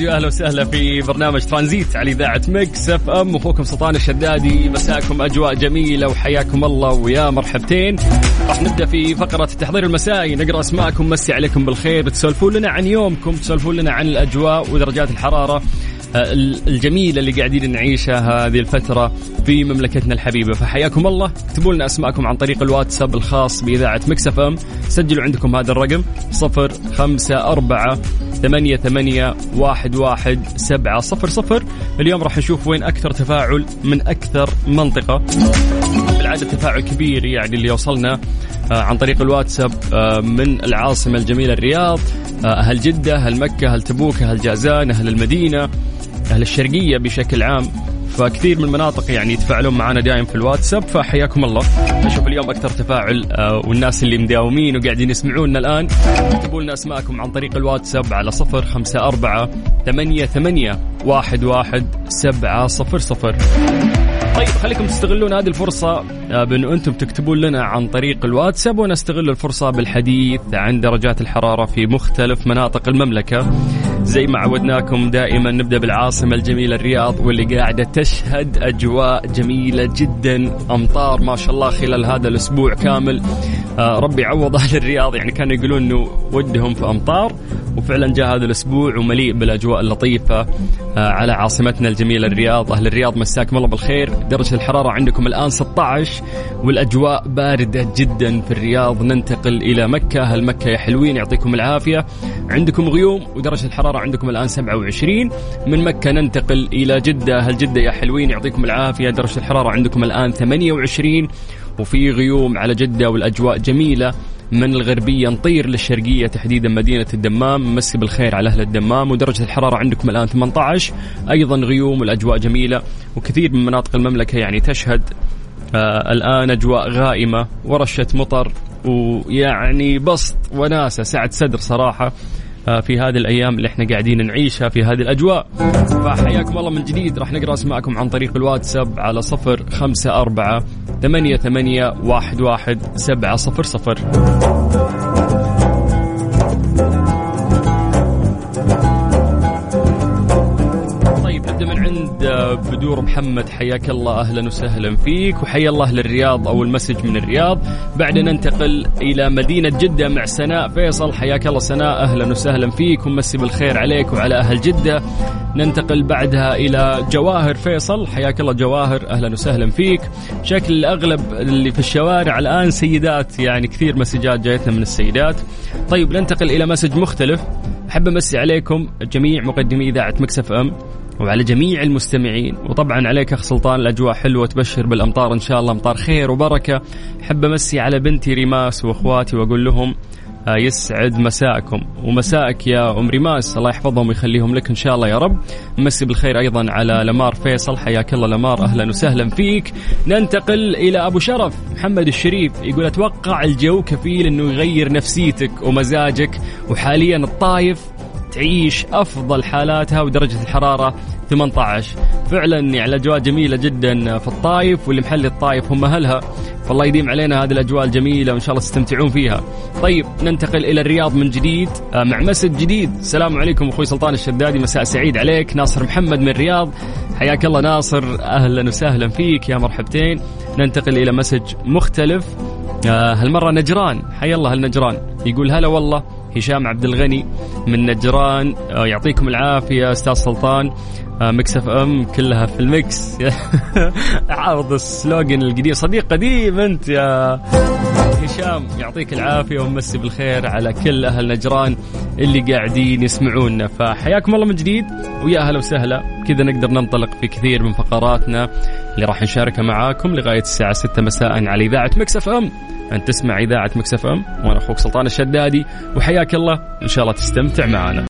جديد واهلا وسهلا في برنامج ترانزيت على إذاعة Mix FM. أخوكم سلطان الشدادي مساكم أجواء جميلة وحياكم الله ويا مرحبتين. راح نبدأ في فقرة التحضير المسائي. نقرأ أسماءكم مسي عليكم بالخير. تسولفون لنا عن يومكم تسولفون لنا عن الأجواء ودرجات الحرارة آه، الجميلة اللي قاعدين نعيشها هذه الفترة في مملكتنا الحبيبة. فحياكم الله. اكتبوا لنا أسماءكم عن طريق الواتساب الخاص بإذاعة Mix FM. سجلوا عندكم هذا الرقم صفر خمسة أربعة ثمانية ثمانية واحد واحد سبعة صفر صفر. اليوم راح نشوف وين أكثر تفاعل من أكثر منطقة. بالعادة تفاعل كبير يعني اللي وصلنا آه، عن طريق الواتساب آه، من العاصمة الجميلة الرياض أهل جدة أهل مكة أهل تبوك أهل جازان أهل المدينة أهل الشرقية بشكل عام. فكثير من المناطق يعني يتفاعلون معنا دائم في الواتساب فحياكم الله. أشوف اليوم أكثر تفاعل آه، والناس اللي مداومين وقاعدين يسمعونا الآن. اكتبوا لنا أسماءكم عن طريق الواتساب على صفر خمسة أربعة ثمانية ثمانية واحد واحد سبعة صفر صفر. طيب خليكم تستغلون هذه الفرصة آه، بأن أنتم تكتبون لنا عن طريق الواتساب ونستغل الفرصة بالحديث عن درجات الحرارة في مختلف مناطق المملكة. زي ما عودناكم دائما نبدأ بالعاصمة الجميلة الرياض واللي قاعدة تشهد أجواء جميلة جدا. أمطار ما شاء الله خلال هذا الأسبوع كامل. آه، ربي يعوض أهل الرياض يعني كانوا يقولون أنه ودهم في أمطار وفعلا جاء هذا الأسبوع ومليء بالأجواء اللطيفة آه، على عاصمتنا الجميلة الرياض. أهل الرياض مساكم الله بالخير. درجة الحرارة عندكم الآن 16 والأجواء باردة جدا في الرياض. ننتقل إلى مكة. أهل مكة يا حلوين يعطيكم العافية. عندكم غيوم ودرجة الحرارة عندكم الآن 27 من مكة ننتقل إلى جدة. أهل جدة يا حلوين يعطيكم العافية. درجة الحرارة عندكم الآن 28 وفي غيوم على جدة والأجواء جميلة. من الغربية نطير للشرقية تحديدا مدينة الدمام. مسي بالخير على أهل الدمام. ودرجة الحرارة عندكم الآن 18 أيضا غيوم والأجواء جميلة. وكثير من مناطق المملكة يعني تشهد آه الآن أجواء غائمة. ورشة مطر ويعني بسط وناسة. سعة صدر صراحة. في هذه الأيام اللي إحنا قاعدين نعيشها في هذه الأجواء. فحياكم الله من جديد راح نقرأ أسماءكم عن طريق الواتساب على صفر خمسة أربعة ثمانية ثمانية واحد واحد سبعة صفر صفر. بدور محمد حياك الله أهلا وسهلا فيك وحيا الله للرياض أو المسج من الرياض. بعد ننتقل إلى مدينة جدة مع سناء فيصل حياك الله سناء أهلا وسهلا فيك ومسي بالخير عليك وعلى أهل جدة. ننتقل بعدها إلى جواهر فيصل حياك الله جواهر أهلا وسهلا فيك. شكل الأغلب اللي في الشوارع الآن سيدات يعني كثير مسجات جايتنا من السيدات. طيب ننتقل إلى مسج مختلف. أحب أمسي عليكم جميع مقدمي إذاعة Mix FM. وعلى جميع المستمعين. وطبعا عليك أخ سلطان الأجواء حلوة تبشر بالأمطار إن شاء الله. أمطار خير وبركة. أحب أمسي على بنتي ريماس وأخواتي وأقول لهم آه، يسعد مساءكم. ومساءك يا أم ريماس الله يحفظهم ويخليهم لك إن شاء الله يا رب. مسي بالخير أيضا على لمار فيصل. حياك الله لمار أهلا وسهلا فيك. ننتقل إلى أبو شرف محمد الشريف يقول أتوقع الجو كفيل إنه يغير نفسيتك ومزاجك. وحاليا الطايف تعيش أفضل حالاتها ودرجة الحرارة 18 فعلا يعني الأجواء جميلة جدا في الطايف واللي محلي الطايف هم أهلها. فالله يديم علينا هذه الأجواء الجميلة وإن شاء الله تستمتعون فيها. طيب ننتقل إلى الرياض من جديد آه، مع مسج جديد. السلام عليكم أخوي سلطان الشدادي مساء سعيد عليك. ناصر محمد من الرياض. حياك الله ناصر. أهلا وسهلا فيك يا مرحبتين. ننتقل إلى مسج مختلف. آه، هالمرة نجران. حيا الله النجران يقول هلا والله. هشام عبد الغني من نجران. آه، يعطيكم العافية أستاذ سلطان. Mix FM كلها في ال mix عارف ال slogan القديم. صديق قديم أنت يا هشام. يعطيك العافية ومسي بالخير على كل أهل نجران اللي قاعدين يسمعونا. فحياكم الله من جديد ويا أهلا وسهلا. كذا نقدر ننطلق في كثير من فقراتنا اللي راح نشاركها معاكم لغاية الساعة 6 مساء على إذاعة Mix FM أنت تسمع إذاعة Mix FM وأنا أخوك سلطان الشدادي. وحياك الله. إن شاء الله تستمتع معنا.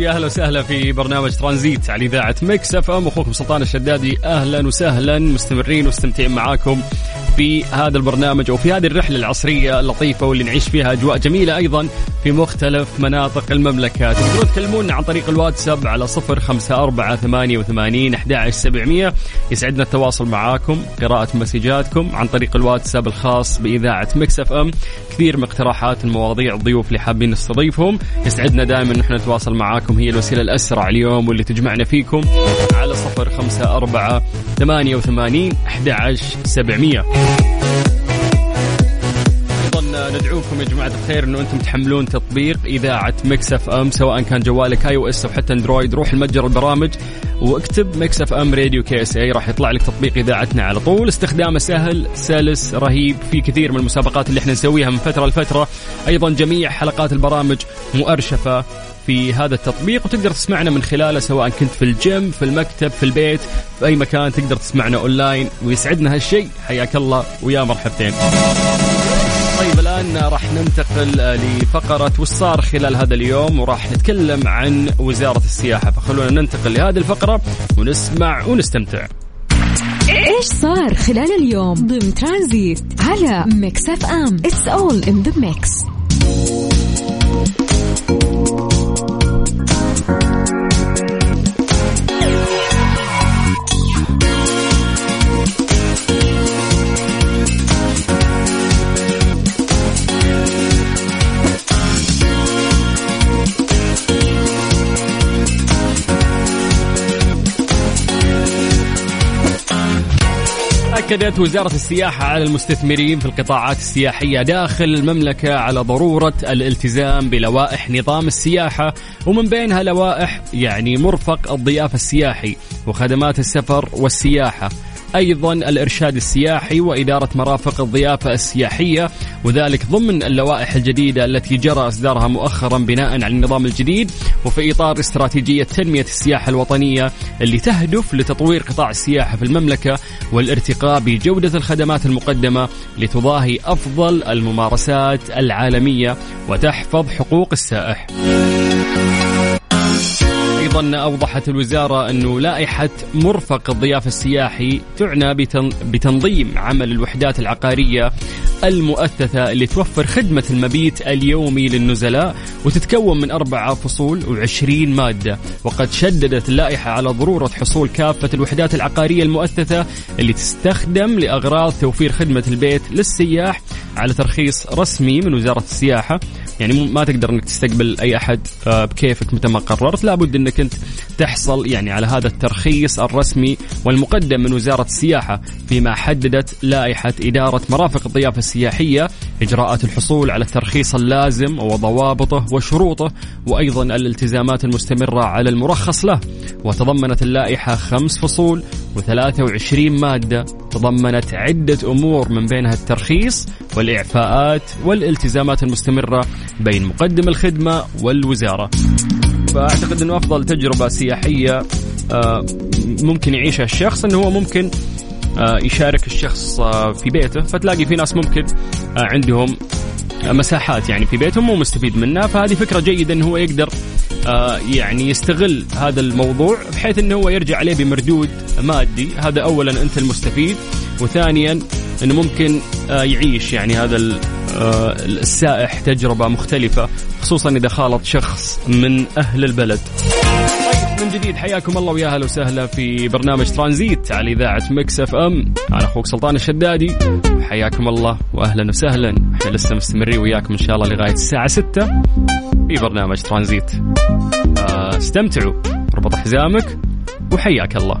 يا أهلا وسهلا في برنامج ترانزيت على إذاعة Mix FM. أخوكم سلطان الشدادي أهلا وسهلا مستمرين ومستمتعين معاكم في هذا البرنامج وفي هذه الرحلة العصرية اللطيفة واللي نعيش فيها أجواء جميلة أيضا. في مختلف مناطق المملكة. تقدرون تكلمونا عن طريق الواتساب على صفر خمسة أربعة ثمانية وثمانين أحد سبعمية. يسعدنا التواصل معاكم قراءة مسجاتكم عن طريق الواتساب الخاص بإذاعة Mix FM. كثير من اقتراحات المواضيع الضيوف اللي حابين نستضيفهم. يسعدنا دائما نحن نتواصل معاكم. هي الوسيلة الأسرع اليوم واللي تجمعنا فيكم على صفر خمسة أربعة ثمانية وثمانين أحد سبعمية. ندعوكم يا جماعة الخير إنه أنتم تحملون تطبيق إذاعة Mix FM سواء كان جوالك iOS أو حتى Android. روح المتجر البرامج واكتب Mix FM Radio KSA راح يطلع لك تطبيق إذاعتنا على طول. استخدامه سهل سلس رهيب في كثير من المسابقات اللي إحنا نسويها من فترة لفترة. أيضا جميع حلقات البرامج مؤرشفة في هذا التطبيق وتقدر تسمعنا من خلاله سواء كنت في الجيم في المكتب في البيت في أي مكان تقدر تسمعنا أونلاين. ويسعدنا هالشيء. حياك الله ويا مرحبتين. طيب الآن راح ننتقل لفقرة وش صار خلال هذا اليوم وراح نتكلم عن وزارة السياحة. فخلونا ننتقل لهذه الفقرة ونسمع ونستمتع. إيش صار خلال اليوم ضمن ترانزيت على Mix FM؟ It's all in the mix أكدت وزارة السياحة على المستثمرين في القطاعات السياحية داخل المملكة على ضرورة الالتزام بلوائح نظام السياحة ومن بينها لوائح يعني مرفق الضيافة السياحي وخدمات السفر والسياحة. أيضا الإرشاد السياحي وإدارة مرافق الضيافة السياحية وذلك ضمن اللوائح الجديدة التي جرى إصدارها مؤخرا بناء على النظام الجديد وفي إطار استراتيجية تنمية السياحة الوطنية اللي تهدف لتطوير قطاع السياحة في المملكة والارتقاء بجودة الخدمات المقدمة لتضاهي أفضل الممارسات العالمية وتحفظ حقوق السائح. أيضا أوضحت الوزارة انه لائحة مرفق الضيافه السياحي تعنى بتنظيم عمل الوحدات العقارية المؤثثة اللي توفر خدمة المبيت اليومي للنزلاء وتتكون من أربع فصول و20 مادة. وقد شددت اللائحة على ضرورة حصول كافة الوحدات العقارية المؤثثة اللي تستخدم لأغراض توفير خدمة البيت للسياح على ترخيص رسمي من وزارة السياحة. يعني ما تقدر إنك تستقبل أي أحد آه، بكيفك متى ما قررت. لابد إنك أنت تحصل يعني على هذا الترخيص الرسمي والمقدم من وزارة السياحة فيما حددت لائحة إدارة مرافق الضيافة السياحية إجراءات الحصول على الترخيص اللازم وضوابطه وشروطه وأيضا الالتزامات المستمرة على المرخص له. وتضمنت اللائحة خمس فصول و23 مادة تضمنت عدة أمور من بينها الترخيص والإعفاءات والالتزامات المستمرة بين مقدم الخدمة والوزارة. فأعتقد إنه أفضل تجربة سياحية آه، ممكن يعيشها الشخص إنه هو ممكن آه، يشارك الشخص آه، في بيته فتلاقي في ناس ممكن عندهم مساحات يعني في بيتهم مو مستفيد منها. فهذه فكرة جيدة انه هو يقدر آه يعني يستغل هذا الموضوع بحيث انه هو يرجع عليه بمردود مادي. هذا اولا أنت المستفيد وثانيا إنه ممكن آه يعيش يعني هذا آه السائح تجربة مختلفة خصوصا إذا خالط شخص من أهل البلد. جديد حياكم الله ويا أهلا وسهلا في برنامج ترانزيت على إذاعة Mix FM. أنا أخوك سلطان الشدادي. حياكم الله واهلا وسهلا. إحنا لسه مستمرين وياكم إن شاء الله لغاية الساعة 6 في برنامج ترانزيت. آه، استمتعوا ربط حزامك وحياك الله.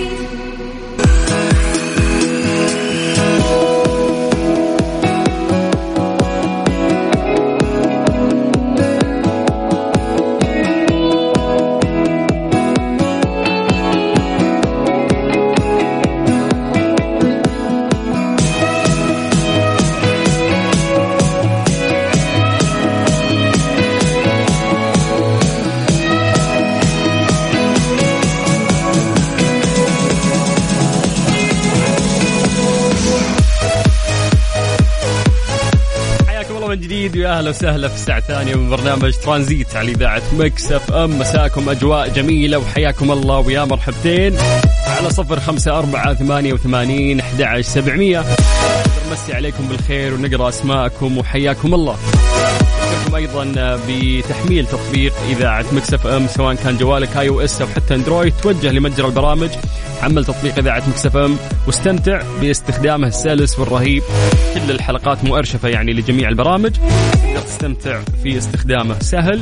أهلا وسهلا في الساعة الثانية من برنامج ترانزيت على إذاعة Mix FM. مساكم أجواء جميلة وحياكم الله ويا مرحبتين. على صفر خمسة أربعة ثمانية وثمانين أحد سبعمية. نمسي عليكم بالخير ونقرأ أسماءكم وحياكم الله. لكم أيضا بتحميل تطبيق إذاعة Mix FM سواء كان جوالك iOS أو حتى أندرويد. توجه لمتجر البرامج حمل تطبيق إذاعة Mix FM واستمتع باستخدامه السلس والرهيب. كل الحلقات مؤرشفة يعني لجميع البرامج. تستمتع في استخدامه. سهل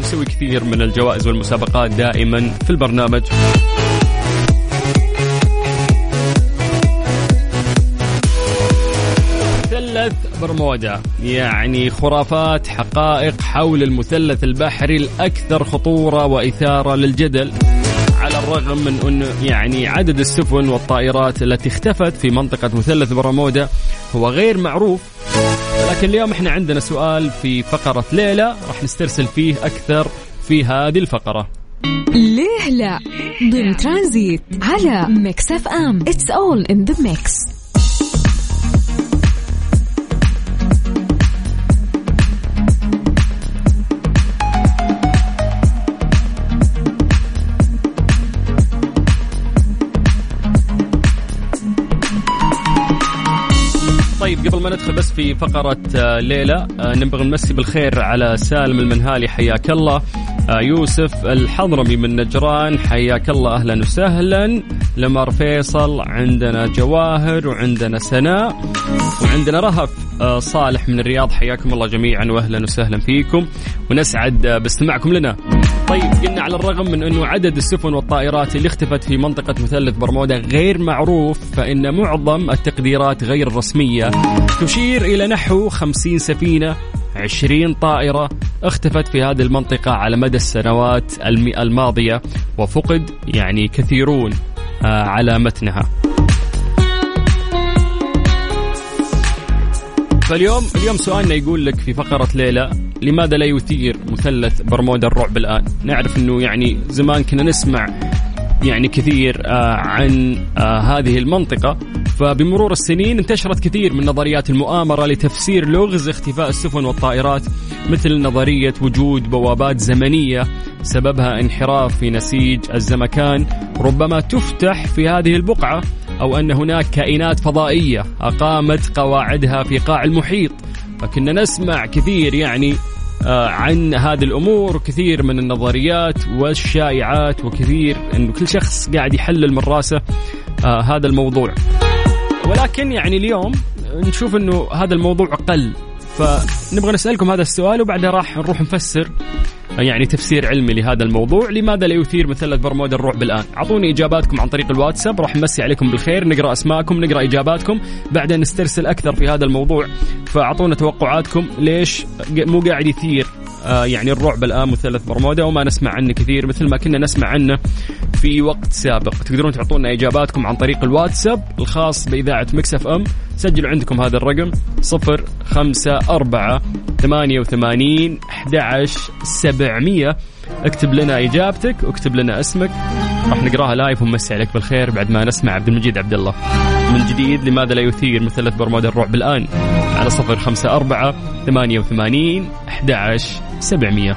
نسوي كثير من الجوائز والمسابقات دائما في البرنامج. مثلث برمودا يعني خرافات حقائق حول المثلث البحري الأكثر خطورة وإثارة للجدل. على الرغم من أنه يعني عدد السفن والطائرات التي اختفت في منطقة مثلث برمودا هو غير معروف. لكن اليوم إحنا عندنا سؤال في فقرة ليه لا راح نسترسل فيه أكثر في هذه الفقرة. ليه لا؟ ضمن ترانزيت على Mix FM. It's all in the mix قبل ما ندخل بس في فقرة آه، ليلى آه، نبغى نمسي بالخير على سالم المنهالي حياك الله. آه، يوسف الحضرمي من نجران حياك الله أهلا وسهلا. لمر فيصل عندنا جواهر وعندنا سناء وعندنا رهف. صالح من الرياض حياكم الله جميعا واهلا وسهلا فيكم. ونسعد باستماعكم لنا. طيب قلنا على الرغم من إنه عدد السفن والطائرات اللي اختفت في منطقة مثلث برمودا غير معروف فإن معظم التقديرات غير رسمية تشير إلى نحو 50 سفينة 20 طائرة اختفت في هذه المنطقة على مدى السنوات الماضية وفقد يعني كثيرون آه، على متنها. فاليوم اليوم سؤالنا يقول لك في فقرة ليلى لماذا لا يثير مثلث برمودا الرعب الآن؟ نعرف أنه يعني زمان كنا نسمع يعني كثير آه عن آه هذه المنطقة فبمرور السنين انتشرت كثير من نظريات المؤامرة لتفسير لغز اختفاء السفن والطائرات مثل نظرية وجود بوابات زمنية سببها انحراف في نسيج الزمكان ربما تفتح في هذه البقعة أو أن هناك كائنات فضائية أقامت قواعدها في قاع المحيط. فكنا نسمع كثير يعني آه، عن هذه الأمور وكثير من النظريات والشائعات وكثير انه كل شخص قاعد يحلل من راسه آه، هذا الموضوع. ولكن يعني اليوم نشوف إنه هذا الموضوع قل. فنبغى نسألكم هذا السؤال وبعدها راح نروح نفسر يعني تفسير علمي لهذا الموضوع لماذا لا يثير مثلث برمودا الرعب الان أعطوني إجاباتكم عن طريق الواتساب راح نمسي عليكم بالخير نقرأ أسماءكم نقرأ إجاباتكم بعدين نسترسل أكثر في هذا الموضوع. فأعطونا توقعاتكم ليش مو قاعد يثير آه يعني الرعب الان مثلث برمودا وما نسمع عنه كثير مثل ما كنا نسمع عنه في وقت سابق. تقدرون تعطونا إجاباتكم عن طريق الواتساب الخاص بإذاعة Mix FM. سجلوا عندكم هذا الرقم صفر خمسة أربعة ثمانية وثمانين أحد سبعمية. اكتب لنا إجابتك واكتب لنا اسمك. راح نقراها live ونمسي عليك بالخير بعد ما نسمع عبد المجيد عبد الله. من جديد لماذا لا يثير مثلث برمودا الرعب الآن؟ على صفر خمسة أربعة ثمانية وثمانين أحد سبعمية.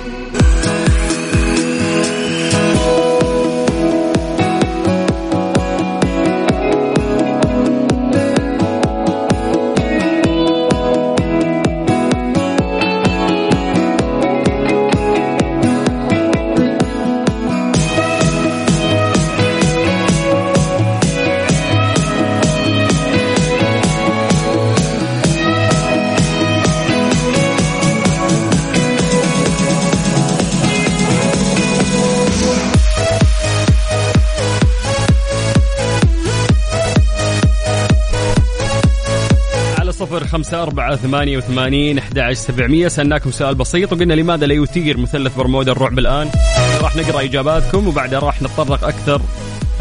خمسة أربعة ثمانية وثمانين أحد سبعمية. سألناكم سؤال بسيط وقلنا لماذا لا يثير مثلث برمودا الرعب الآن؟ راح نقرأ إجاباتكم وبعدها راح نتطرق أكثر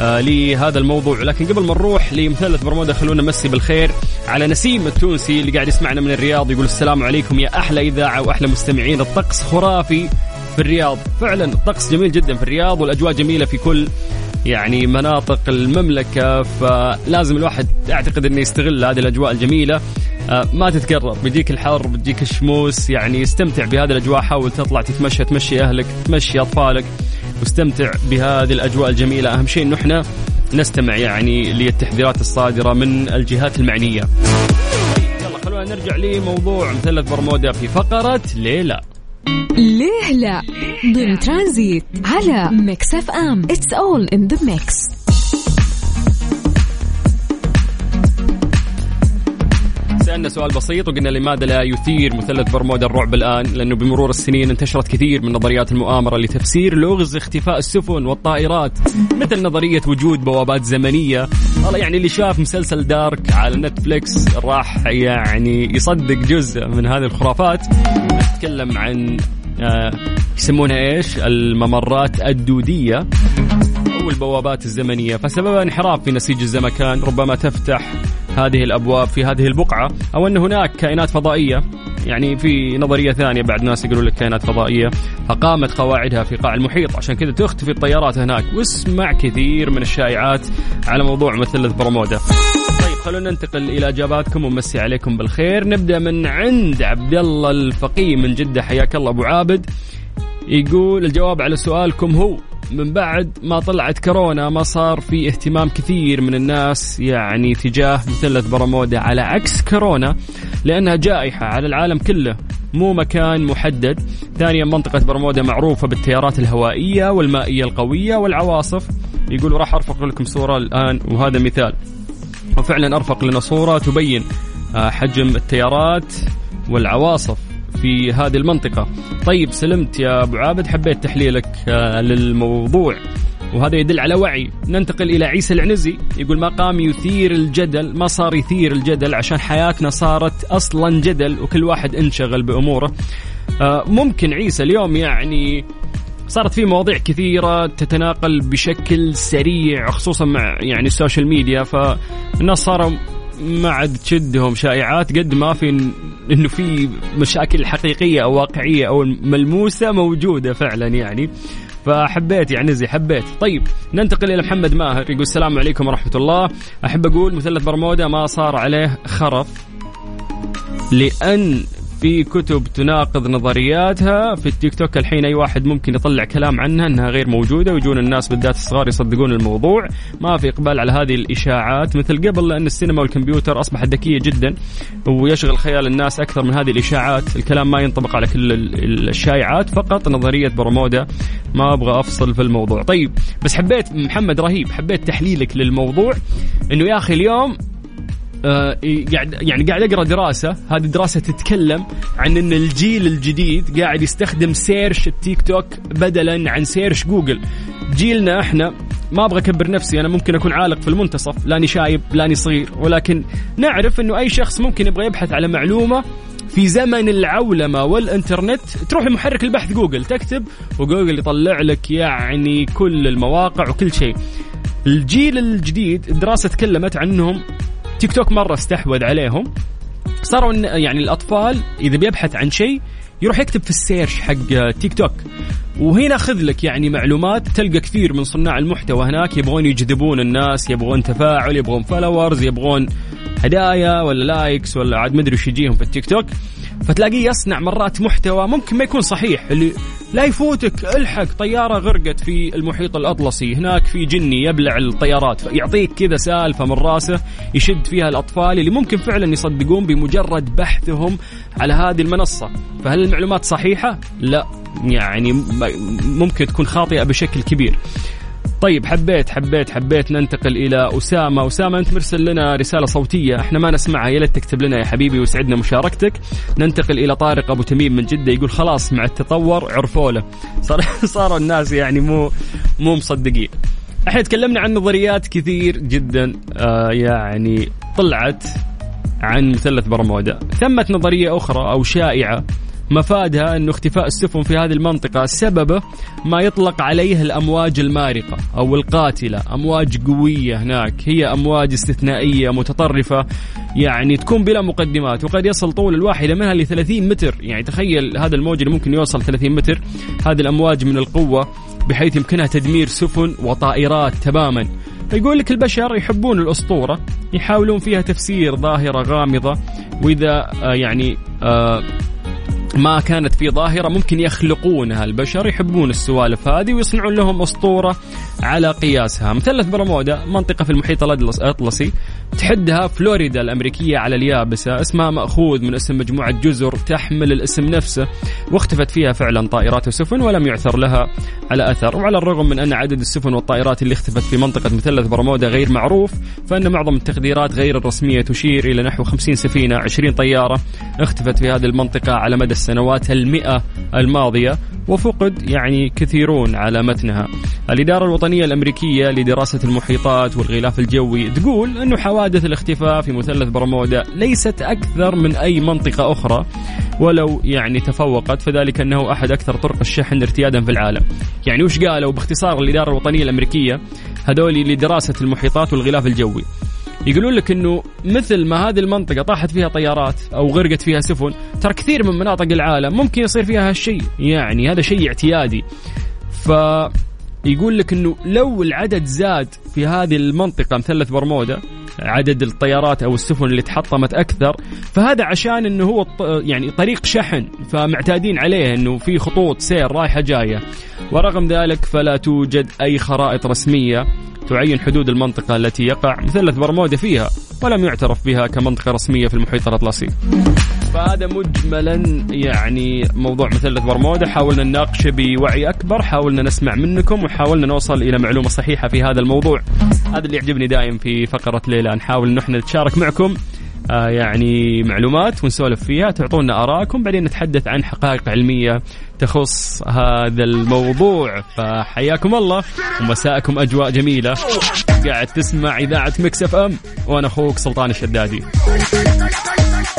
آه لهذا الموضوع. لكن قبل ما نروح لمثلث برمودا خلونا نمسي بالخير على نسيم التونسي اللي قاعد يسمعنا من الرياض يقول السلام عليكم يا أحلى إذاعة وأحلى مستمعين. الطقس خرافي في الرياض فعلا الطقس جميل جدا في الرياض والأجواء جميلة في كل يعني مناطق المملكة. فلازم الواحد أعتقد أنه يستغل هذه الأجواء الجميلة. ما تتكرر بيجيك الحر بيجيك الشموس يعني استمتع بهذه الأجواء حاول تطلع تتمشى تمشي أهلك تمشي أطفالك واستمتع بهذه الأجواء الجميلة. أهم شيء أنه إحنا نستمع يعني للتحذيرات الصادرة من الجهات المعنية. يلا خلونا نرجع لموضوع مثلث برمودا في فقرة ليه لا. ليه لا؟ ضمن ترانزيت على Mix FM. It's all in the mix سألنا سؤال بسيط وقلنا لماذا لا يثير مثلث برمودا الرعب الآن؟ لأنه بمرور السنين انتشرت كثير من نظريات المؤامرة لتفسير لغز اختفاء السفن والطائرات مثل نظرية وجود بوابات زمنية. والله يعني اللي شاف مسلسل دارك على نتفليكس راح يعني يصدق جزء من هذه الخرافات. نتكلم عن آه، يسمونها إيش؟ الممرات الدودية أو البوابات الزمنية. فسبب انحراف في نسيج الزمكان ربما تفتح هذه الأبواب في هذه البقعة أو أن هناك كائنات فضائية يعني في نظرية ثانية بعد ناس يقولون لك كائنات فضائية فقامت قواعدها في قاع المحيط. عشان كذا تختفي الطيارات هناك. واسمع كثير من الشائعات على موضوع مثلث برمودا طيب خلونا ننتقل إلى إجاباتكم ومسي عليكم بالخير. نبدأ من عند عبد الله الفقيه من جدة حياك الله أبو عابد. يقول الجواب على سؤالكم هو من بعد ما طلعت كورونا ما صار في اهتمام كثير من الناس يعني تجاه مثلث برمودا على عكس كورونا لأنها جائحة على العالم كله مو مكان محدد. ثانيا منطقة برمودا معروفة بالتيارات الهوائية والمائية القوية والعواصف. يقولوا راح أرفق لكم صورة الآن وهذا مثال. وفعلا أرفق لنا صورة تبين آه، حجم التيارات والعواصف. في هذه المنطقة. طيب سلمت يا أبو عابد حبيت تحليلك آه، للموضوع. وهذا يدل على وعي. ننتقل إلى عيسى العنزي يقول ما قام يثير الجدل ما صار يثير الجدل عشان حياتنا صارت أصلا جدل وكل واحد انشغل بأموره. آه، ممكن عيسى اليوم يعني صارت في مواضيع كثيرة تتناقل بشكل سريع خصوصا مع يعني السوشيال ميديا فالناس صاروا ما عاد تشدهم شائعات قد ما في إنه في مشاكل حقيقية أو واقعية أو ملموسة موجودة فعلا يعني. فحبيت يعني زي حبيت. طيب ننتقل إلى محمد ماهر يقول السلام عليكم ورحمة الله. أحب أقول مثلث برمودا ما صار عليه خرف لأن في كتب تناقض نظرياتها في التيك توك. الحين أي واحد ممكن يطلع كلام عنها إنها غير موجودة ويجون الناس بالذات الصغار يصدقون الموضوع. ما في إقبال على هذه الإشاعات مثل قبل لأن السينما والكمبيوتر اصبحت ذكية جدا ويشغل خيال الناس أكثر من هذه الإشاعات. الكلام ما ينطبق على كل الشائعات فقط نظرية برمودا. ما أبغى أفصل في الموضوع. طيب بس حبيت محمد رهيب حبيت تحليلك للموضوع. إنه يا أخي اليوم قاعد يعني قاعد أقرأ دراسة. هذه دراسة تتكلم عن إن الجيل الجديد قاعد يستخدم search التيك توك بدلا عن search جوجل. جيلنا إحنا ما أبغى أكبر نفسي أنا ممكن أكون عالق في المنتصف لاني شايب لاني صغير. ولكن نعرف إنه أي شخص ممكن يبغى يبحث على معلومة في زمن العولمة والإنترنت. تروح لمحرك البحث جوجل تكتب وجوجل يطلع لك يعني كل المواقع وكل شيء. الجيل الجديد الدراسة تكلمت عنهم تيك توك مرة استحوذ عليهم. صاروا يعني الأطفال إذا بيبحث عن شيء يروح يكتب في ال search حق تيك توك. وهنا خذ لك يعني معلومات تلقى كثير من صناع المحتوى هناك. يبغون يجذبون الناس يبغون تفاعل يبغون followers يبغون هدايا ولا likes ولا عاد مدري وش يجيهم في التيك توك. فتلاقيه يصنع مرات محتوى ممكن ما يكون صحيح اللي لا يفوتك الحق طيارة غرقت في المحيط الأطلسي هناك في جني يبلع الطيارات يعطيك كذا سالفة من راسه يشد فيها الأطفال اللي ممكن فعلا يصدقون بمجرد بحثهم على هذه المنصة. فهل المعلومات صحيحة؟ لا يعني ممكن تكون خاطئة بشكل كبير. طيب حبيت حبيت حبيت ننتقل إلى أسامة، أسامة أنت مرسل لنا رسالة صوتية إحنا ما نسمعها يا ليت تكتب لنا يا حبيبي ويسعدنا مشاركتك. ننتقل إلى طارق أبو تميم من جدة يقول خلاص مع التطور عرفوا له. صار صاروا الناس يعني مو مو مصدقين. إحنا تكلمنا عن نظريات كثير جدا آه يعني طلعت عن مثلث برمودا، ثمت نظرية أخرى أو شائعة مفادها أن اختفاء السفن في هذه المنطقة سببه ما يطلق عليه الأمواج المارقة أو القاتلة. أمواج قوية هناك هي أمواج استثنائية متطرفة يعني تكون بلا مقدمات وقد يصل طول الواحدة منها ل 30 متر. يعني تخيل هذا الموج اللي ممكن يوصل 30 متر هذه الأمواج من القوة بحيث يمكنها تدمير سفن وطائرات تماما. فيقول لك البشر يحبون الأسطورة يحاولون فيها تفسير ظاهرة غامضة وإذا آه يعني آه ما كانت في ظاهرة ممكن يخلقونها. البشر يحبون السوالف هذه ويصنعون لهم أسطورة على قياسها. مثلث برمودا منطقة في المحيط الأطلسي. تحدها فلوريدا الأمريكية على اليابسة. اسمها مأخوذ من اسم مجموعة جزر تحمل الاسم نفسه واختفت فيها فعلا طائرات وسفن ولم يعثر لها على أثر. وعلى الرغم من أن عدد السفن والطائرات اللي اختفت في منطقة مثلث برمودا غير معروف فإن معظم التقديرات غير الرسمية تشير إلى نحو 50 سفينة 20 طيارة اختفت في هذه المنطقة على مدى السنوات المئة الماضية وفقد يعني كثيرون على متنها. الإدارة الوطنية الأمريكية لدراسة المحيطات والغلاف الجوي تقول أنه حوادث الاختفاء في مثلث برمودا ليست أكثر من أي منطقة أخرى ولو يعني تفوقت فذلك أنه أحد أكثر طرق الشحن ارتيادا في العالم. يعني وش قالوا باختصار الإدارة الوطنية الأمريكية؟ هذول لدراسة المحيطات والغلاف الجوي. يقولون لك إنه مثل ما هذه المنطقة طاحت فيها طيارات أو غرقت فيها سفن ترى كثير من مناطق العالم ممكن يصير فيها هالشيء. يعني هذا شيء اعتيادي. ف يقول لك إنه لو العدد زاد في هذه المنطقة مثلث برمودا عدد الطيارات أو السفن اللي تحطمت أكثر. فهذا عشان إنه هو يعني طريق شحن فمعتادين عليه إنه في خطوط سير رايحة جاية. ورغم ذلك فلا توجد أي خرائط رسمية تعين حدود المنطقة التي يقع مثلث برمودا فيها ولم يعترف بها كمنطقة رسمية في المحيط الأطلسي. فهذا مجملا يعني موضوع مثلث برمودا حاولنا نناقشه بوعي أكبر. حاولنا نسمع منكم وحاولنا نوصل إلى معلومة صحيحة في هذا الموضوع. هذا اللي يعجبني دائم في فقرة ليه لا. نحاول نحن نتشارك معكم آه يعني معلومات ونسولف فيها. تعطونا آراءكم. بعدين نتحدث عن حقائق علمية تخص هذا الموضوع. فحياكم الله ومساءكم أجواء جميلة. قاعد تسمع إذاعة Mix FM. وأنا أخوك سلطان الشدادي.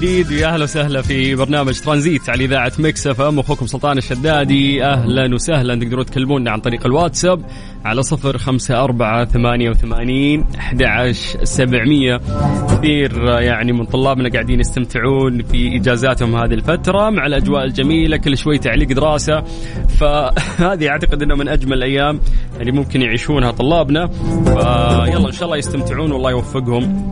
جديد. ويا أهلا وسهلا في برنامج ترانزيت على إذاعة Mix FM. أخوكم سلطان الشدادي. أهلا وسهلا. تقدرون تكلمونا عن طريق الواتساب على صفر خمسة أربعة ثمانية وثمانين أحد سبعمية. كثير يعني من طلابنا قاعدين يستمتعون في إجازاتهم هذه الفترة مع الأجواء الجميلة. كل شوي تعليق دراسة. فهذه أعتقد أنه من أجمل الأيام اللي ممكن يعيشونها طلابنا. فيلا إن شاء الله يستمتعون والله يوفقهم.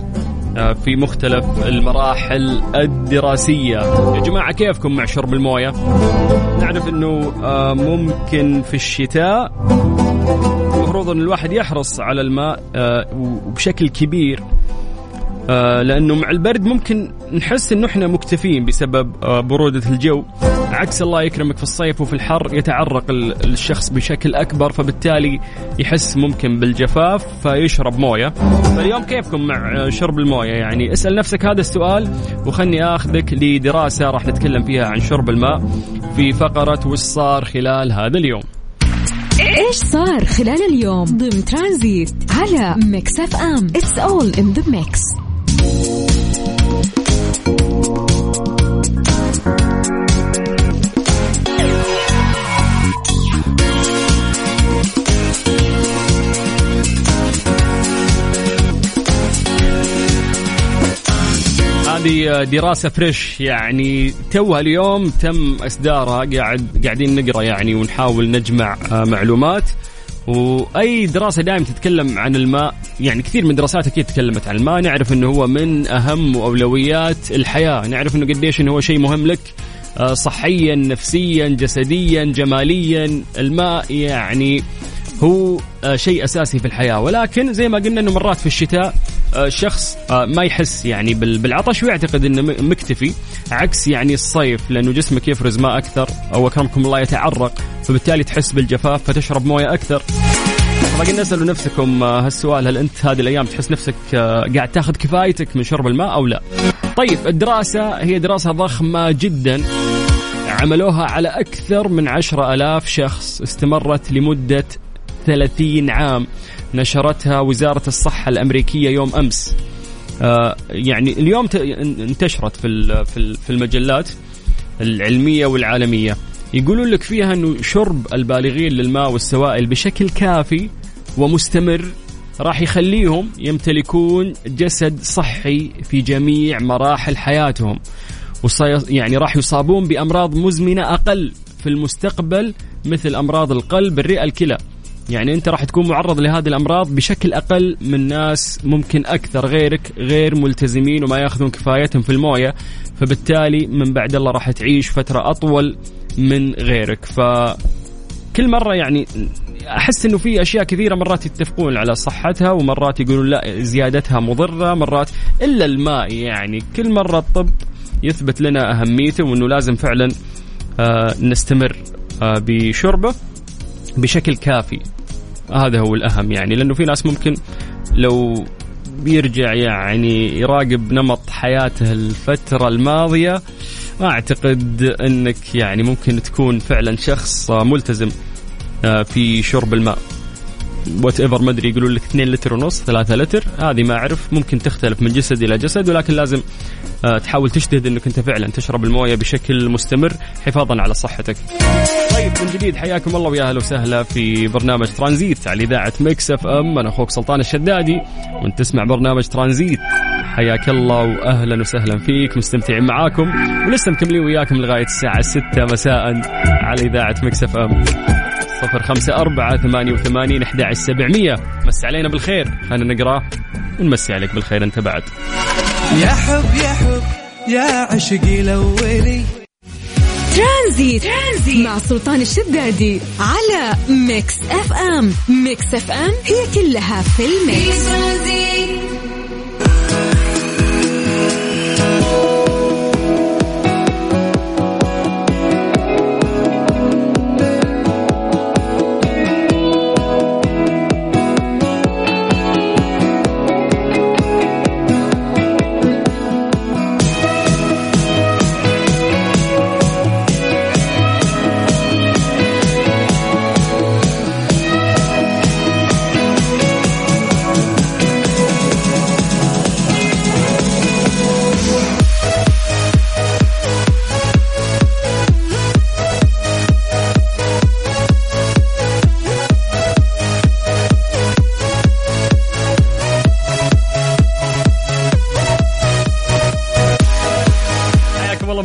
في مختلف المراحل الدراسية. يا جماعة كيفكم مع شرب الموية؟ نعرف أنه آه، ممكن في الشتاء المفروض أن الواحد يحرص على الماء آه، وبشكل كبير. آه، لأنه مع البرد ممكن نحس إنه إحنا مكتفين بسبب آه، برودة الجو. عكس الله يكرمك في الصيف وفي الحر يتعرق الشخص بشكل أكبر فبالتالي يحس ممكن بالجفاف فيشرب موية. فاليوم كيفكم مع شرب الموية؟ يعني اسأل نفسك هذا السؤال وخلني آخذك لدراسة راح نتكلم فيها عن شرب الماء في فقرة وش صار خلال هذا اليوم. إيش صار خلال اليوم ضمن ترانزيت على Mix FM؟ It's all in the mix هذه دراسة فريش يعني توها اليوم تم إصدارها. قاعد قاعدين نقرأ يعني ونحاول نجمع آه، معلومات. وأي دراسة دائما تتكلم عن الماء يعني كثير من الدراسات أكيد تكلمت عن الماء. نعرف إنه هو من أهم أولويات الحياة. نعرف إنه قديش إنه هو شيء مهم لك آه، صحيا نفسيا جسديا جماليا. الماء يعني هو آه، شيء أساسي في الحياة. ولكن زي ما قلنا إنه مرات في الشتاء الشخص آه، ما يحس يعني بالعطش ويعتقد إنه مكتفي عكس يعني الصيف لأنه جسمك يفرز ماء أكثر أو أكرمكم الله يتعرق فبالتالي تحس بالجفاف فتشرب موية أكثر فقلنا اسألوا نفسكم آه، هالسؤال هل أنت هذه الأيام تحس نفسك قاعد تاخذ كفايتك من شرب الماء أو لا؟ طيب الدراسة هي دراسة ضخمة جدا عملوها على أكثر من عشرة ألاف شخص استمرت لمدة 30 عام نشرتها وزارة الصحة الأمريكية يوم أمس. آه يعني اليوم انتشرت في في المجلات العلمية والعالمية. يقولون لك فيها أنه شرب البالغين للماء والسوائل بشكل كافي ومستمر راح يخليهم يمتلكون جسد صحي في جميع مراحل حياتهم. يعني راح يصابون بأمراض مزمنة أقل في المستقبل مثل أمراض القلب الرئة الكلى. يعني انت راح تكون معرض لهذه الأمراض بشكل أقل من ناس ممكن أكثر غيرك غير ملتزمين وما يأخذون كفايتهم في الموية فبالتالي من بعد الله راح تعيش فترة أطول من غيرك. ف كل مرة يعني أحس إنه في أشياء كثيرة مرات يتفقون على صحتها ومرات يقولون لا زيادتها مضرة مرات إلا الماء. يعني كل مرة الطب يثبت لنا أهميته وإنه لازم فعلا آه نستمر آه بشربه بشكل كافي. هذا هو الأهم يعني لأنه في ناس ممكن لو بيرجع يعني يراقب نمط حياته الفترة الماضية ما أعتقد أنك يعني ممكن تكون فعلا شخص ملتزم آه، في شرب الماء. Whatever ما أدري يقولون لك 2 لتر ونص 3 لتر هذه ما أعرف ممكن تختلف من جسد إلى جسد ولكن لازم آه، تحاول تجتهد إنك أنت فعلا تشرب الموية بشكل مستمر حفاظا على صحتك. طيب من جديد حياكم الله ويا أهلا وسهلا في برنامج ترانزيت على إذاعة Mix FM أنا أخوك سلطان الشدادي وأنت تسمع برنامج ترانزيت حياك الله واهلا وسهلا فيك مستمتعين معاكم ولسه مكملين وياكم لغاية الساعة 6 مساء على إذاعة Mix FM. صفر خمسة أربعة ثمانية وثمانين أحد عشر سبعمية. مس علينا بالخير. خلينا نقرأ ونمسي عليك بالخير. أنت بعد. يا حب يا حب يا عشقي الأولي ترانزيت. ترانزيت مع سلطان الشدادي على Mix FM. Mix FM هي كلها في ال mix.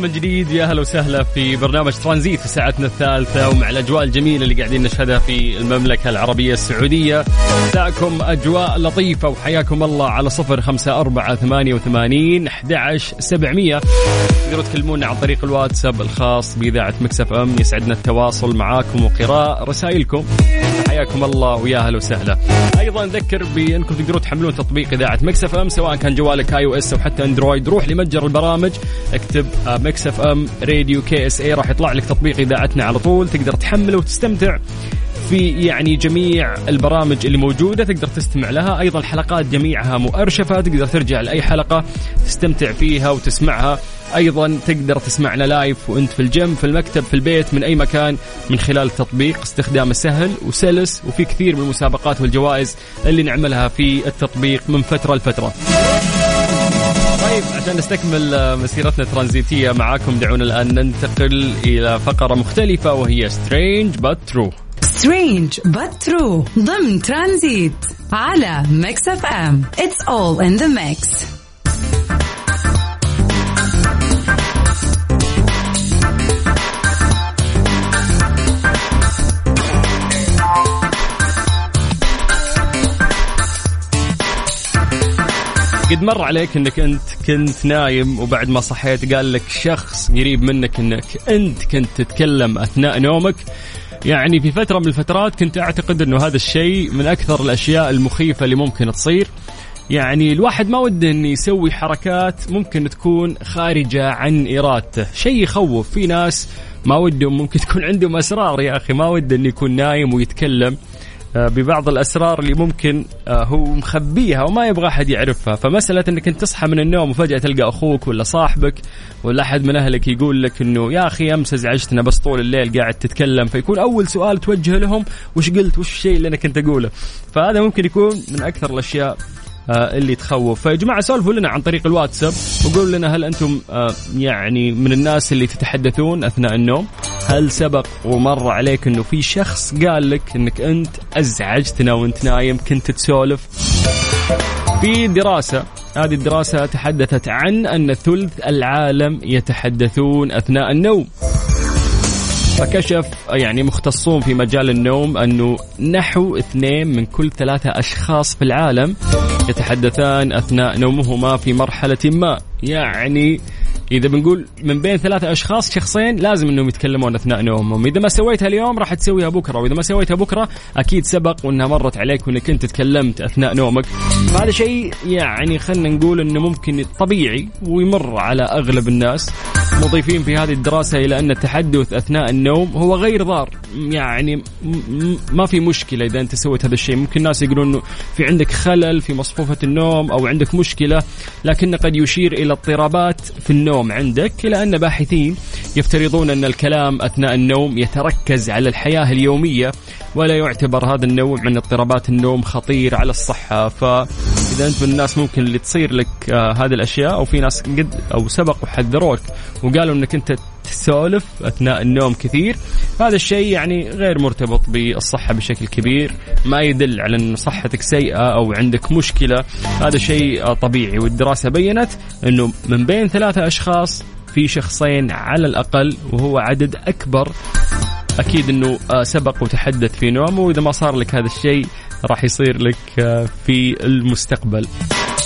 في جديد. يا أهلا وسهلا في برنامج ترانزيت في ساعتنا الثالثة ومع الأجواء الجميلة اللي قاعدين نشهدها في المملكة العربية السعودية. مساكم أجواء لطيفة وحياكم الله على صفر خمسة أربعة ثمانية وثمانين سبعمية. تقدروا تكلمونا عن طريق الواتساب الخاص بإذاعة Mix FM يسعدنا التواصل معاكم وقراءة رسائلكم. حياكم الله ويا أهلا وسهلا. أيضا نذكر بأنكم تقدرون تحملون تطبيق إذاعة Mix FM سواء كان جوالك iOS أو حتى Android. روح لمتجر البرامج اكتب Mix FM Radio KSA راح يطلع لك تطبيق إذاعتنا على طول. تقدر تحمله وتستمتع في يعني جميع البرامج اللي موجودة تقدر تستمع لها. أيضا الحلقات جميعها مؤرشفة تقدر ترجع لأي حلقة تستمتع فيها وتسمعها. أيضا تقدر تسمعنا live وأنت في الجيم في المكتب في البيت من أي مكان من خلال التطبيق استخدامه سهل وسلس وفي كثير من المسابقات والجوائز اللي نعملها في التطبيق من فترة لفترة. طيب عشان نستكمل مسيرتنا الترانزيتية معاكم دعونا الآن ننتقل إلى فقرة مختلفة وهي سترينج بات ترو Strange But True ضمن ترانزيت على Mix FM. It's all in the mix قد مر عليك إنك أنت كنت نايم وبعد ما صحيت قال لك شخص قريب منك إنك أنت كنت تتكلم أثناء نومك. يعني في فترة من الفترات كنت أعتقد إنه هذا الشيء من أكثر الأشياء المخيفة اللي ممكن تصير. يعني الواحد ما وده إنه يسوي حركات ممكن تكون خارجة عن إرادته. شيء يخوف. في ناس ما ودهم ممكن تكون عندهم أسرار يا أخي. ما وده إنه يكون نايم ويتكلم. ببعض الأسرار اللي ممكن آه، هو مخبيها وما يبغى أحد يعرفها. فمسألة إنك أنت تصحى من النوم وفجأة تلقى أخوك ولا صاحبك ولا أحد من أهلك يقول لك إنه يا أخي امس ازعجتنا بس طول الليل قاعد تتكلم. فيكون أول سؤال توجه لهم وش قلت؟ وش الشيء اللي أنا كنت أقوله؟ فهذا ممكن يكون من أكثر الأشياء آه، اللي تخوف. فيا جماعة سولفوا لنا عن طريق الواتساب وقولوا لنا هل أنتم آه، يعني من الناس اللي تتحدثون أثناء النوم؟ هل سبق ومر عليك إنه في شخص قال لك إنك أنت أزعجتنا وأنت نايم كنت تسولف؟ في دراسة هذه الدراسة تحدثت عن أن ثلث العالم يتحدثون أثناء النوم. فكشف يعني مختصون في مجال النوم أنه نحو اثنين من كل ثلاثة أشخاص في العالم يتحدثان أثناء نومهما في مرحلة ما. يعني إذا بنقول من بين ثلاثة أشخاص شخصين لازم إنهم يتكلمون أثناء نومهم. إذا ما سويتها اليوم راح تسويها بكرة وإذا ما سويتها بكرة أكيد سبق وإنها مرت عليك وإنك أنت تكلمت أثناء نومك. فهذا شيء يعني خلينا نقول إنه ممكن طبيعي ويمر على أغلب الناس. مضيفين في هذه الدراسة إلى أن التحدث أثناء النوم هو غير ضار. يعني ما في مشكلة إذا أنت سويت هذا الشيء. ممكن الناس يقولون أنه في عندك خلل في مصفوفة النوم أو عندك مشكلة لكن قد يشير إلى اضطرابات في النوم عندك إلى أن باحثين يفترضون أن الكلام أثناء النوم يتركز على الحياة اليومية ولا يعتبر هذا النوع من اضطرابات النوم خطير على الصحة. فإذا أنت من الناس ممكن اللي تصير لك آه هذه الأشياء أو في ناس قد أو سبق وحذروك وقالوا أنك أنت تسولف أثناء النوم كثير هذا الشيء يعني غير مرتبط بالصحة بشكل كبير ما يدل على إن صحتك سيئة أو عندك مشكلة هذا شيء طبيعي. والدراسة بينت إنه من بين ثلاثة أشخاص في شخصين على الأقل وهو عدد أكبر. أكيد إنه آه، سبق وتحدث في نومه وإذا ما صار لك هذا الشيء راح يصير لك آه، في المستقبل.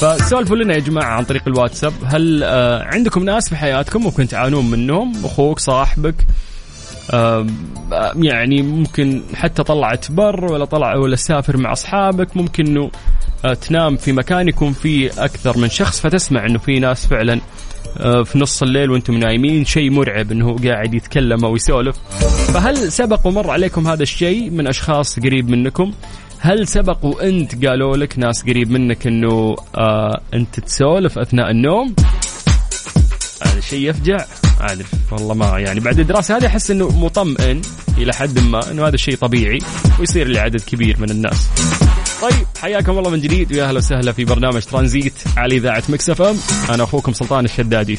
فسولفوا لنا يا جماعة عن طريق الواتساب. هل آه، عندكم ناس في حياتكم ممكن تعانون منهم؟ أخوك صاحبك؟ يعني ممكن حتى طلعت بر ولا طلع ولا سافر مع أصحابك ممكن إنه تنام في مكان يكون فيه أكثر من شخص فتسمع إنه في ناس فعلا آه، في نص الليل وأنتم نايمين شيء مرعب إنه قاعد يتكلم أو يسولف. فهل سبق ومر عليكم هذا الشيء من أشخاص قريب منكم؟ هل سبق وانت قالوا لك ناس قريب منك انه آه انت تسولف اثناء النوم؟ هذا شيء يفجع. عارف والله ما يعني بعد الدراسة هذه أحس إنه مطمئن إلى حد ما إنه هذا الشيء طبيعي ويصير لعدد كبير من الناس. طيب حياكم الله من جديد ويا أهلا وسهلا في برنامج ترانزيت على إذاعة Mix FM. أنا أخوكم سلطان الشدادي.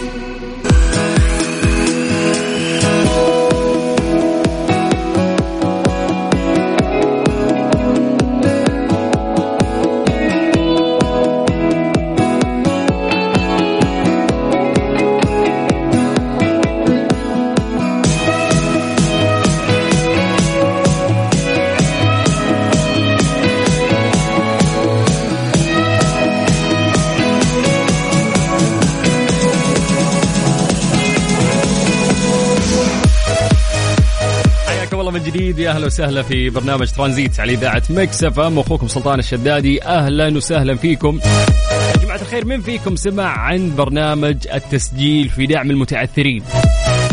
أهلا وسهلا في برنامج ترانزيت على إذاعة Mix FM. أخوكم سلطان الشدادي أهلا وسهلا فيكم. يا جماعة الخير من فيكم سمع عن برنامج التسجيل في دعم المتعثرين؟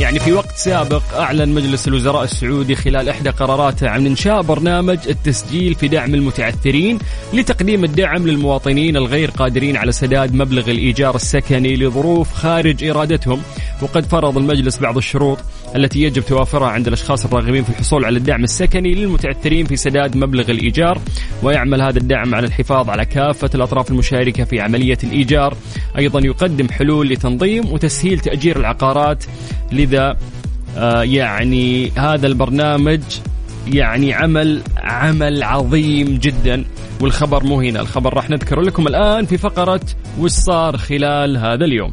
يعني في وقت سابق أعلن مجلس الوزراء السعودي خلال إحدى قراراته عن إنشاء برنامج التسجيل في دعم المتعثرين لتقديم الدعم للمواطنين الغير قادرين على سداد مبلغ الإيجار السكني لظروف خارج إرادتهم. وقد فرض المجلس بعض الشروط التي يجب توافرها عند الأشخاص الراغبين في الحصول على الدعم السكني للمتعثرين في سداد مبلغ الإيجار ويعمل هذا الدعم على الحفاظ على كافة الأطراف المشاركة في عملية الإيجار. أيضا يقدم حلول لتنظيم وتسهيل تأجير العقارات لذا آه يعني هذا البرنامج يعني عمل عمل عظيم جدا. والخبر مو هنا الخبر راح نذكره لكم الآن في فقرة وش صار خلال هذا اليوم.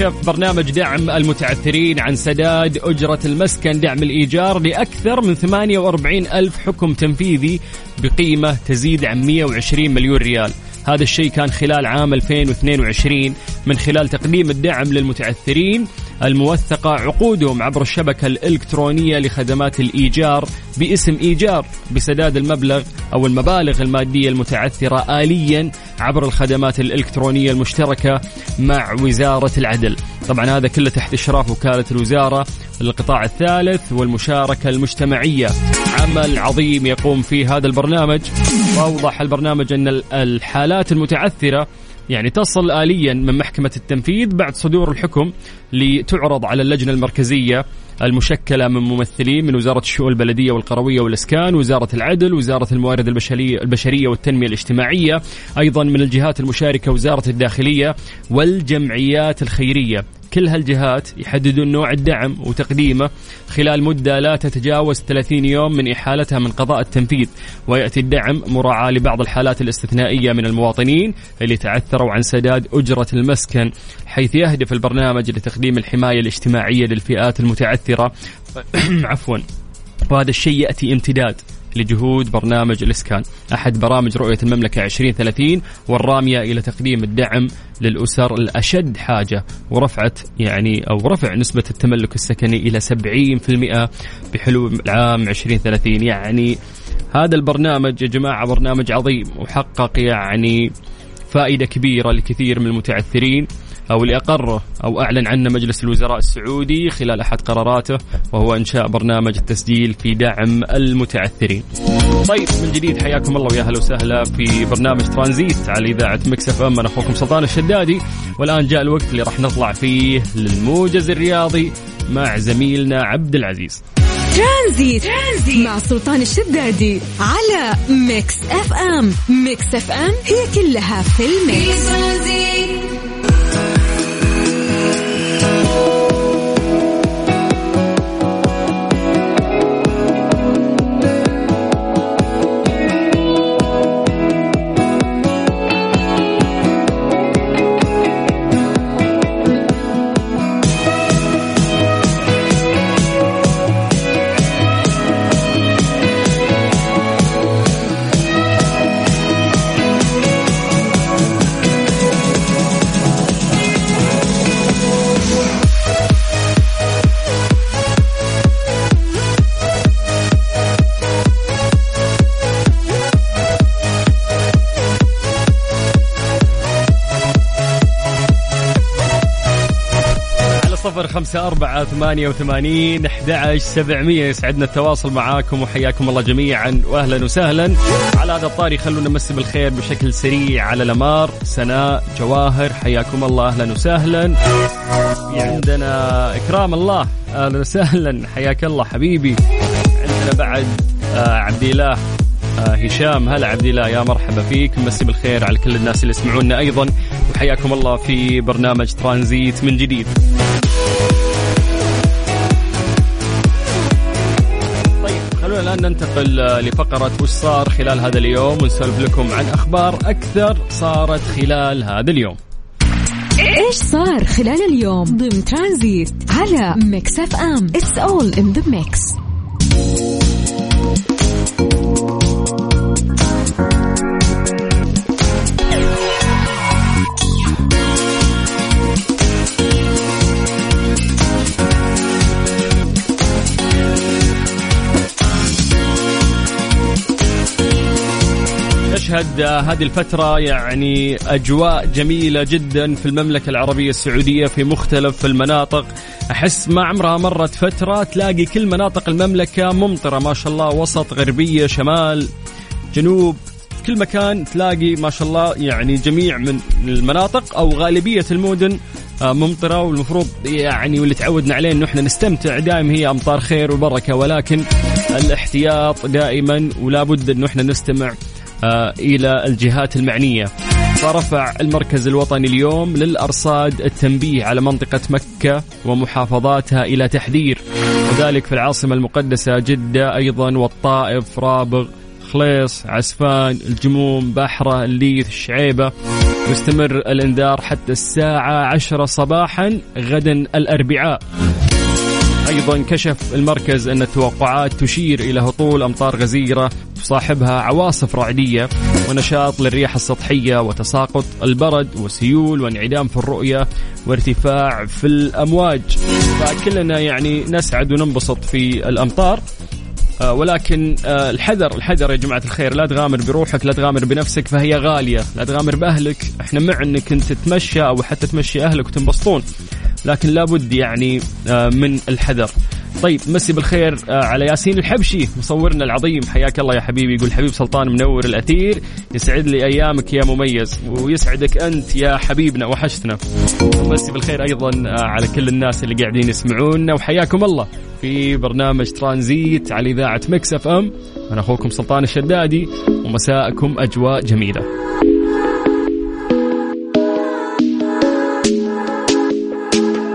كشف برنامج دعم المتعثرين عن سداد أجرة المسكن دعم الإيجار لأكثر من 48 ألف حكم تنفيذي بقيمة تزيد عن 120 مليون ريال. هذا الشيء كان خلال عام 2022 من خلال تقديم الدعم للمتعثرين الموثقة عقودهم عبر الشبكة الإلكترونية لخدمات الإيجار باسم إيجار بسداد المبلغ أو المبالغ المادية المتعثرة آليا عبر الخدمات الإلكترونية المشتركة مع وزارة العدل. طبعا هذا كله تحت إشراف وكالة الوزارة للقطاع الثالث والمشاركة المجتمعية. عمل عظيم يقوم فيه هذا البرنامج. وأوضح البرنامج أن الحالات المتعثرة يعني تصل آليا من محكمة التنفيذ بعد صدور الحكم لتعرض على اللجنة المركزية المشكلة من ممثلين من وزارة الشؤون البلدية والقروية والإسكان وزارة العدل وزارة الموارد البشرية, والتنمية الاجتماعية أيضا من الجهات المشاركة وزارة الداخلية والجمعيات الخيرية. كل هالجهات يحددون نوع الدعم وتقديمه خلال مدة لا تتجاوز 30 يوم من إحالتها من قضاء التنفيذ. ويأتي الدعم مراعاة لبعض الحالات الاستثنائية من المواطنين اللي تعثروا عن سداد أجرة المسكن حيث يهدف البرنامج لتقديم الحماية الاجتماعية للفئات المتعثرة. عفوا. وهذا الشيء يأتي امتداد. لجهود برنامج الإسكان. أحد برامج رؤية المملكة 2030 والرامية إلى تقديم الدعم للأسر الأشد حاجة ورفعت يعني أو رفع نسبة التملك السكني إلى 70% بحلول العام 2030 يعني هذا البرنامج يا جماعة برنامج عظيم وحقق يعني فائدة كبيرة لكثير من المتعثرين. أو اللي أقره أو أعلن عنه مجلس الوزراء السعودي خلال أحد قراراته وهو إنشاء برنامج التسجيل في دعم المتعثرين. طيب من جديد حياكم الله ويا أهلا وسهلا في برنامج ترانزيت على إذاعة Mix FM. أنا أخوكم سلطان الشدادي والآن جاء الوقت اللي راح نطلع فيه للموجز الرياضي مع زميلنا عبد العزيز. ترانزيت. ترانزيت مع سلطان الشدادي على Mix FM. Mix FM هي كلها في ال mix. صفر خمسة أربعة ثمانية وثمانين أحد سبعمية. يسعدنا التواصل معاكم وحياكم الله جميعا وأهلا وسهلا. على هذا الطاري خلونا نمسي بالخير بشكل سريع على الأمار. سناء جواهر حياكم الله أهلا وسهلا. عندنا إكرام الله أهلا وسهلا حياك الله حبيبي. عندنا بعد آه عبد الله آه هشام. هلا عبد الله يا مرحبا فيك. مسي بالخير على كل الناس اللي يسمعونا أيضا وحياكم الله في برنامج ترانزيت من جديد. الآن ننتقل لفقرة وش صار خلال هذا اليوم ونسولف لكم عن أخبار أكثر صارت خلال هذا اليوم. إيش صار خلال اليوم ضمن ترانزيت على Mix FM؟ It's all in the mix تشهد هذه الفترة يعني أجواء جميلة جدا في المملكة العربية السعودية في مختلف المناطق. أحس ما عمرها مرت فترة تلاقي كل مناطق المملكة ممطرة ما شاء الله وسط غربية شمال جنوب كل مكان تلاقي ما شاء الله يعني جميع من المناطق أو غالبية المدن آه، ممطرة. والمفروض يعني واللي تعودنا عليه إنه إحنا نستمتع دائما هي أمطار خير وبركة. ولكن الاحتياط دائما ولا بد إنه إحنا نستمع آه، إلى الجهات المعنية. فرفع المركز الوطني اليوم للأرصاد التنبيه على منطقة مكة ومحافظاتها إلى تحذير. وذلك في العاصمة المقدسة جدة أيضا والطائف رابغ خليص عسفان الجموم بحرة الليث الشعيبة. مستمر الإنذار حتى الساعة عشرة صباحا غدا الأربعاء. أيضا كشف المركز أن التوقعات تشير إلى هطول أمطار غزيرة تصاحبها عواصف رعدية ونشاط للرياح السطحية وتساقط البرد وسيول وانعدام في الرؤية وارتفاع في الأمواج. فكلنا يعني نسعد وننبسط في الأمطار. آه، ولكن آه، الحذر الحذر يا جماعة الخير. لا تغامر بروحك لا تغامر بنفسك فهي غالية. لا تغامر بأهلك. إحنا مع انك انت تتمشى أو حتى تمشي أهلك وتنبسطون. لكن لابد يعني آه، من الحذر. طيب مسي بالخير على ياسين الحبشي مصورنا العظيم. حياك الله يا حبيبي. يقول حبيب سلطان منور الأثير يسعد لي أيامك يا مميز ويسعدك أنت يا حبيبنا وحشتنا. مسي بالخير أيضا على كل الناس اللي قاعدين يسمعونا وحياكم الله. في برنامج ترانزيت على إذاعة Mix FM. أنا أخوكم سلطان الشدادي ومساءكم أجواء جميلة.